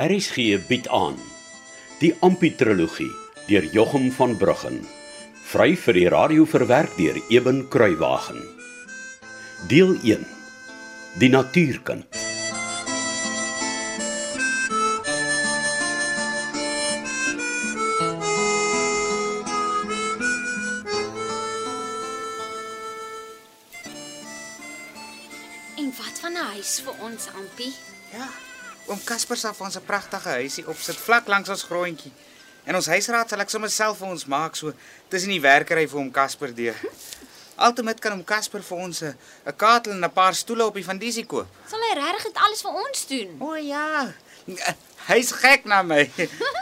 RSG bied aan die Amputrologie deur Jochum van Bruggen. Vry vir die radio verwerk deur Eben Kruiwagen. Deel 1. Die natuurkind. En wat van 'n huis vir ons, Ampie? Ja. Oom Casper sal vir ons 'n pragtige huisie opsit vlak langs ons grondjie. En ons huisraad sal ek sommer self vir ons maak so tussen die werkery vir oom Casper deur. Altemat kan oom Casper vir ons 'n katel en 'n paar stoele op die vandisie koop. Sal hy regtig dit alles vir ons doen? O ja. Hy's gek na my.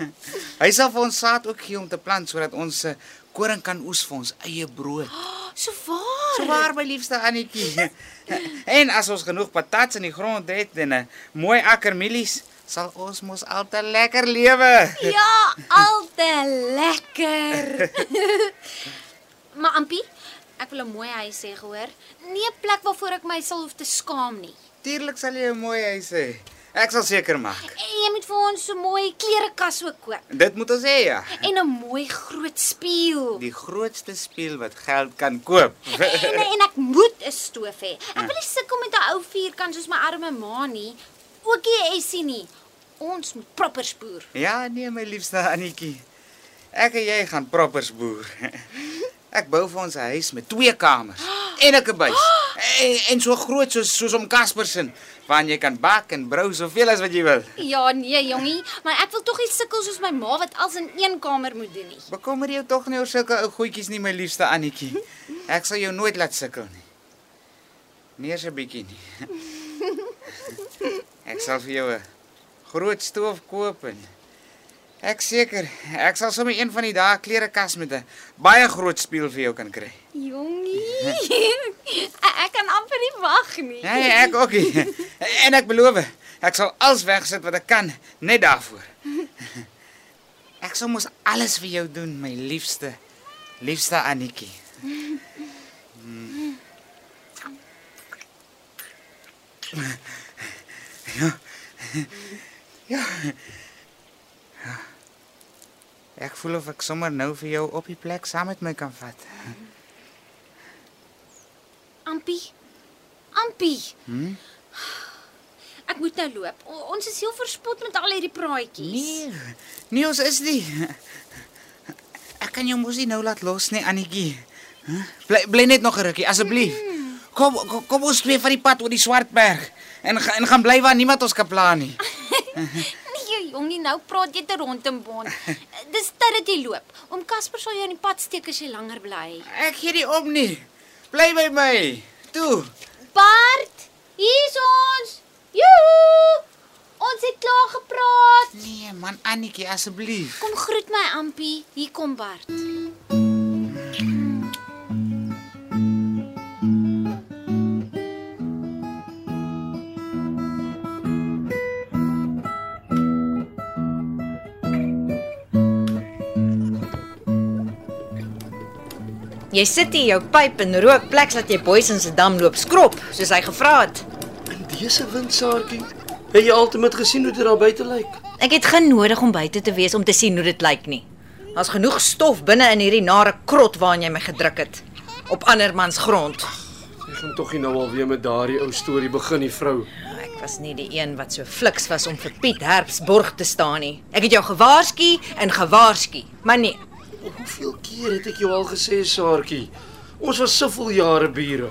Hy sal vir ons saad ook gee om te plant sodat ons eh, koring kan oes vir ons eie brood. So waar. So waar my liefste Annetjie. En as ons genoeg patats in die grond het en 'n mooi akker mielies, sal ons mos altyd lekker lewe. Ja, altyd lekker. maar Ampie, ek wil 'n mooi huis hê, gehoor? Nie 'n plek waarvoor ek my sal hoef te skaam nie. Tuurlik sal jy 'n mooi huis hê. Ek sal seker maak. En jy moet vir ons so 'n mooi klerekas ook koop Dit moet ons hê ja. en 'n mooi groot spieël. Die grootste spieël wat geld kan koop. En en ek moet 'n stoof hê. Ek wil nie sukkel met 'n ou vierkant soos my arme ma nie. Ook nie Essie nie. Ons moet proper spoer. Ja, nee my liefste Annetjie. Ek en jy gaan proppers boer. Ek bou vir ons 'n huis met twee kamers en 'n kabuis. En, en so groot soos soos om Caspersen, waarin jy kan bak en brou soveel as wat jy wil. Ja, nee, jongie, maar ek wil tog nie sukkel soos my ma wat alles in een kamer moet doen nie. Bekommer jou tog nie oor sulke ou goedjies nie, my liefste Annetjie. Ek sal jou nooit laat sukkel nie. Nie eens 'n bietjie nie. Ek sal vir jou 'n groot stoof koop en ek seker, ek sal sommer een van die dae klerekas met 'n baie groot spieël vir jou kan kry. Jongie. ek kan amper nie wag nie. Ja, ek ook. nie. En ek beloof, ek sal alles wegsit wat ek kan net daarvoor. Ek sal mos alles vir jou doen, my liefste, liefste Annetjie. Ja. Ja. Voel of ek sommer nou vir jou op die plek saam met my kan vat. Ampie. Ampie. Hm? Ek moet nou loop. O, ons is heel verspot met al hierdie praatjies. Nee, nee ons is nie. Ek kan jou mos nie nou laat los nie, Annetjie. Huh? Bly bly net nog 'n rukkie asseblief. Kom, kom kom ons twee van die pad oor die Swartberg en ga- en gaan bly waar niemand ons kan pla nie. Nee, jongie, nou praat jy te rondom bond. Dis tyd dat jy loop. Oom Casper sal jou in die pad steek as jy langer bly. Ek gee nie om nie. Bly by my. Toe. Bart, hier's ons. Joe! Ons het klaar gepraat. Nee man, Annetjie asseblief. Kom groet my Ampie. Hier kom Bart. Jy sit hier jou pyp en rook plek dat jy boys in se dam loop skrop, soos hy gevra het. In dese windsaartjie, het jy altyd gesien hoe dit daar buite lyk? Ek het geen nodig om buite te wees om te sien hoe dit lyk nie. Daar's genoeg stof binne in hierdie nare krot waarin jy my gedruk het op ander mans grond. Jy gaan tog nie nou alweer met daardie ou storie begin, die vrou. Ek was nie die een wat so fliks was om vir Piet Herbs borg te staan nie. Ek het jou gewaarsku en gewaarsku, maar nee. Hoeveel keer het ek jou al gesê, Saartjie? Ons was soveel jare bure.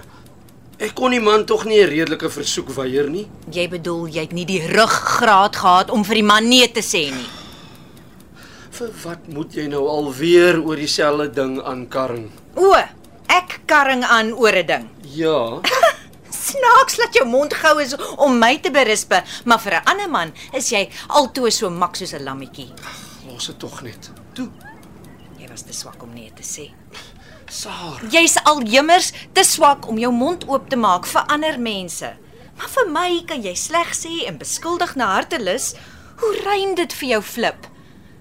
Ek kon die man tog nie 'n redelike versoek weier nie. Jy bedoel jy het nie die ruggraat gehad om vir die man nee te sê nie. Vir wat moet jy nou alweer oor dieselfde ding aankarring? O, ek karring aan oor 'n ding. Ja, Snaaks dat jou mond gou is om my te berispe, maar vir 'n ander man is jy altoe so mak soos 'n lammetjie. los dit tog net. Toe, was te swak om nee te sê. Saar. Jy's al jemmers te swak om jou mond oop te maak vir ander mense. Maar vir my kan jy sleg sê en beskuldig na hartelus. Hoe rym dit vir jou flip?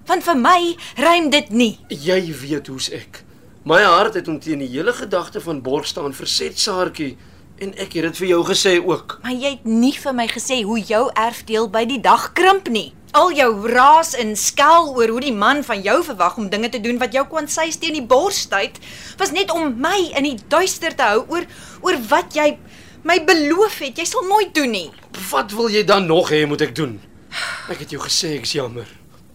Want vir my rym dit nie. Jy weet hoe's ek. My hart het om teen die hele gedagte van borg staan verset, Saartjie. En ek het dit vir jou gesê ook. Maar jy het nie vir my gesê hoe jou erfdeel by die dag krimp nie. Al jou raas en skel oor hoe die man van jou verwag om dinge te doen wat jou kwansy's teen die bors stuit, was net om my in die duister te hou oor oor wat jy my beloof het. Jy sal nooit doen nie. Wat wil jy dan nog hê moet ek doen? Ek het jou gesê ek's jammer.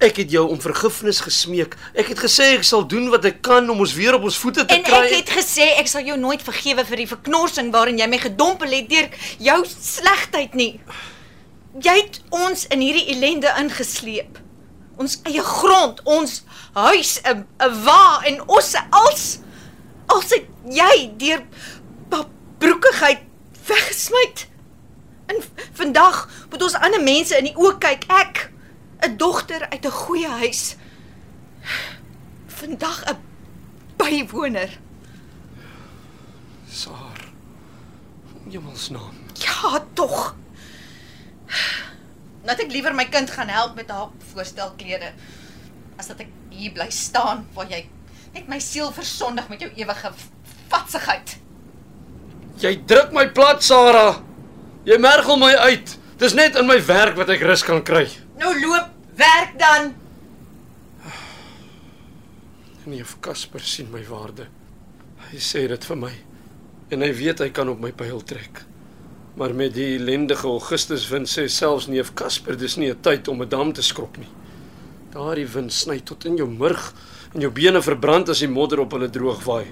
Ek het jou om vergifnis gesmeek. Ek het gesê ek sal doen wat ek kan om ons weer op ons voete te En kry. ek het gesê ek sal jou nooit vergewe vir die verknorsing waarin jy my gedompel het deur jou slegheid nie. Jy het ons in hierdie ellende ingesleep. Ons eie grond, ons huis, 'n 'n wa en osse als als het jy deur broekigheid weggesmy. En vandag moet ons ander mense in die oë kyk. Ek, 'n dogter uit 'n goeie huis. Vandag 'n bywoner. Saar. Jemmelsnaam. Ja, tog. Laat ek liewer my kind gaan help met haar voorstelklere as dat ek hier bly staan waar jy net my siel versondig met jou ewige vatsigheid. Jy druk my plat, Sarah. Jy mergel my uit. Dis net in my werk wat ek rus kan kry. Nou loop, werk dan. Nee, of Casper sien my waarde. Hy sê dit vir my. En hy weet hy kan op my pyl trek. Maar met die ellendige Augustus wind sê selfs neef Casper dis nie 'n tyd om 'n dam te skrop nie. Daardie wind sny tot in jou murg en jou bene verbrand as die modder op hulle droog waai.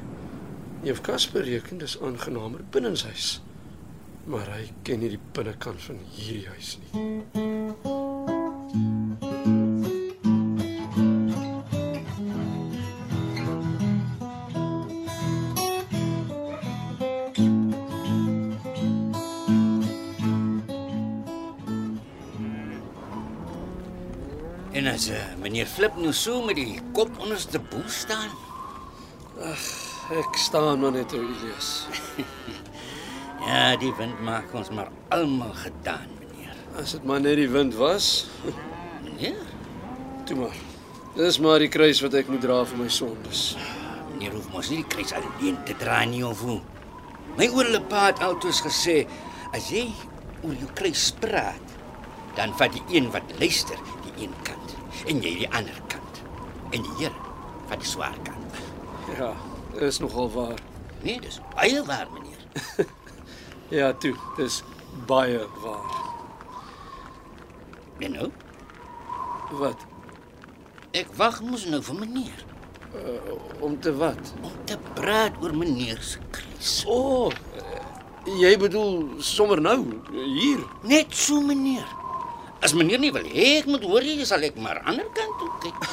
Neef Casper reken dis aangenamer binnenshuis. Maar hy ken nie die binnekant van hierdie huis nie. En as uh, meneer Flip nou so met die kop onderste boel staan, Ek staan maar net, ou Elias. ja, die wind maak ons maar almal gedaan, meneer. As dit maar net die wind was, Meneer, toe maar. Dis maar die kruis wat ek moet dra vir my sondes. meneer hoef mos nie die kruis alleen te dra nie of hoe. My oorle pa het altoos gesê, as jy oor jou kruis praat, dan vat die een wat luister die een kant en jy die ander kant. En die Here vat die swaar kant. Ja, is nogal waar. Nee, dis baie waar, meneer. Ja, toe, dis baie waar. En nou, Wat? ek wag mos nou vir meneer Om te wat? om te praat oor meneer se kruis. O, oh, jy bedoel sommer nou hier. Net so meneer. As meneer nie wil hê ek moet hoor jy sal ek maar ander kant toe kyk.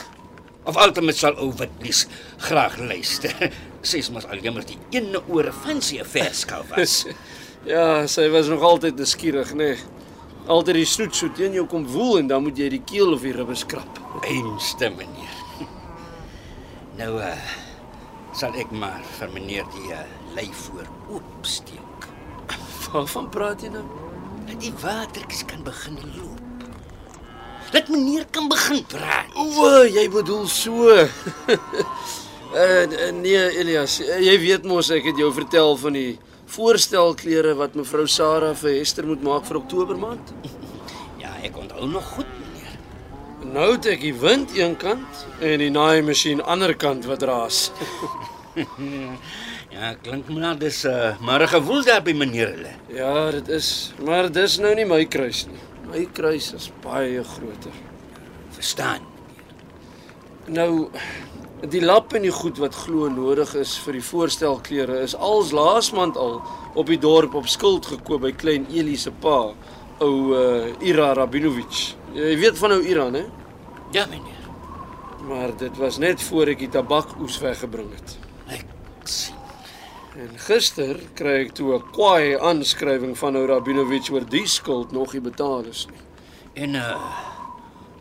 Of altemat sal ou Witlies graag luister. Sies mos al jammer die ene ore van sy verskou was. ja, sy was nog altyd nuuskierig, nê. Nee. Altyd die snoet so teen jou kom woel en dan moet jy die keel of die ribbes krap. Einste meneer. Nou uh sal ek maar vir meneer die uh, lei voor oopsteek. Waarvan praat jy nou? Dat die watertjies kan begin loop. Dat meneer kan begin praat. O, jy bedoel so. uh, nee, Elias, jy weet mos ek het jou vertel van die voorstelklere wat mevrou Sarah vir Hester moet maak vir Oktober maand. Ja, ek onthou nog goed meneer. Nou het ek die wind een kant en die naaimasjien ander kant wat raas. Ja, klink maar dis uh maar 'n gewoel daar by meneer hulle. Ja, dit is, maar dis nou nie my kruis nie. My kruis is baie groter. Verstaan? Nou die lap en die goed wat glo nodig is vir die voorstelklere is als laasmaand al op die dorp op skuld gekoop by klein Eli se pa, ou uh, Ira Rabinovich. Jy weet van ou Ira, né? Ja, meneer. Maar dit was net voor ek die tabakoes weggebring het. Ek sien. En gister kry ek toe 'n kwaai aanskrywing van ou Rabinovich oor die skuld nog nie betaal is nie. En uh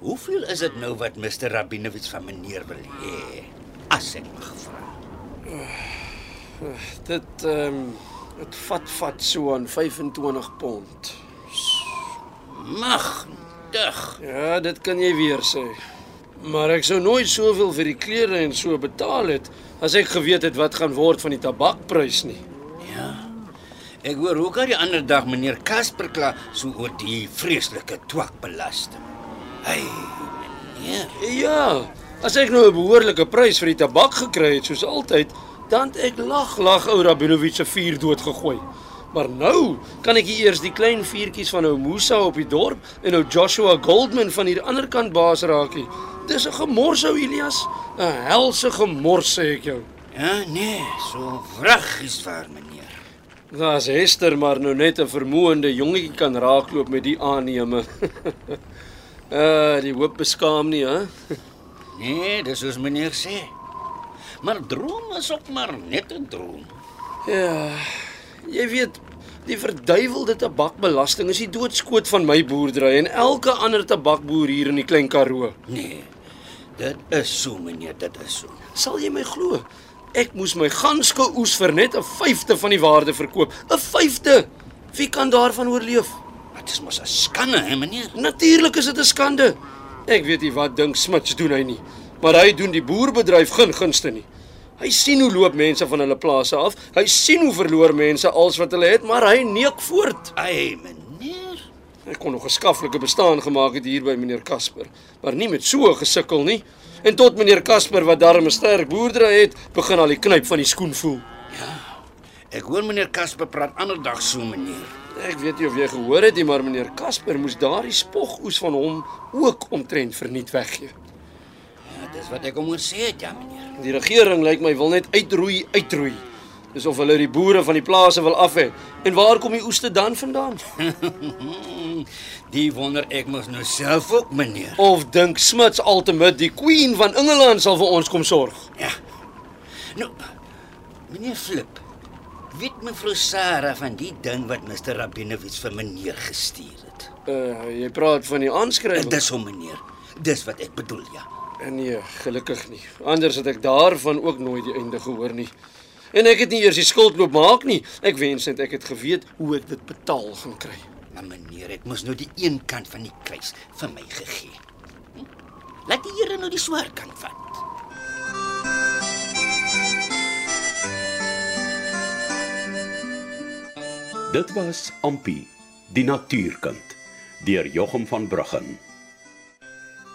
hoeveel is dit nou wat Mr Rabinovich van meneer wil hê? As ek mag vra. Dit ehm um, dit vat vat so aan 25 pond. Mag dig. Ja, dit kan jy weer sê. Maar ek sou nooit soveel vir die klere en so betaal het as ek geweet het wat gaan word van die tabakprys nie. Ja. Ek hoor ook al die ander dag meneer Casper kla so oor die vreeslike twakbelasting. Hey, meneer. Ja, as ek nou 'n behoorlike prys vir die tabak gekry het soos altyd, dan het ek lag lag ou Rabinovich se vuur doodgegooi. Maar nou kan ek eers die klein vuurtjies van ou Musa op die dorp en ou Joshua Goldman van hier ander kant baas raakie. Dis 'n gemors ou Elias, 'n helse gemors sê ek jou. Ja, nee, so vraggies waar, meneer. Daar's Hester maar nou net 'n vermoënde jongetjie kan raakloop met die aanneme. uh, die hoop beskaam nie, hè? Nee, dis soos meneer sê. Maar droom is ook maar net 'n droom. Ja, jy weet, die verduiwelde tabakbelasting is die doodskoot van my boerdery en elke ander tabakboer hier in die Klein Karoo. Nee. Dit is so, meneer, dit is so. Sal jy my glo? Ek moes my ganske oes vir net 'n vyfde van die waarde verkoop. 'n Vyfde. Wie kan daarvan oorleef? Dit is mos 'n skande, hè, meneer. Natuurlik is dit 'n skande. Ek weet nie wat dink Smits doen hy nie, maar hy doen die boerbedryf geen gunste nie. Hy sien hoe loop mense van hulle plase af. Hy sien hoe verloor mense alles wat hulle het, maar hy neek voort. Ai, meneer. Ek kon nog 'n skaflike bestaan gemaak het hier by meneer Casper, maar nie met so gesukkel nie. En tot meneer Casper wat darm 'n sterk boerdery het, begin al die knyp van die skoen voel. Ek hoor meneer Casper praat ander dag so, meneer. Ek weet nie of jy gehoor het nie, maar meneer Casper moes daardie spogoes van hom ook omtrent verniet weggee. Ja, dis wat ek hom hoor sê het, ja, meneer. Die regering lyk my wil net uitroei, uitroei. Dis of hulle die boere van die plase wil af hê. En waar kom die oeste dan vandaan? Die wonder ek mos nou self ook, meneer. Of dink Smits Ultimate die queen van Engeland sal vir ons kom sorg? Ja. Nou, meneer Flip, weet mevrou Sarah van die ding wat Mr. Rabinovich vir meneer gestuur het? Uh jy praat van die aanskrywing. Dis hom, meneer. Dis wat ek bedoel, ja. Nee, gelukkig nie. Anders het ek daarvan ook nooit die einde gehoor nie. En ek het nie eers die skuld loop maak nie. Ek wens net ek het geweet hoe ek dit betaal gaan kry. Maar meneer, ek moes nou die een kant van die kruis vir my gegee. Hm? Laat die Here nou die swaar kant vat. Dit was Ampi, die natuurkind, deur Jochum van Bruggen.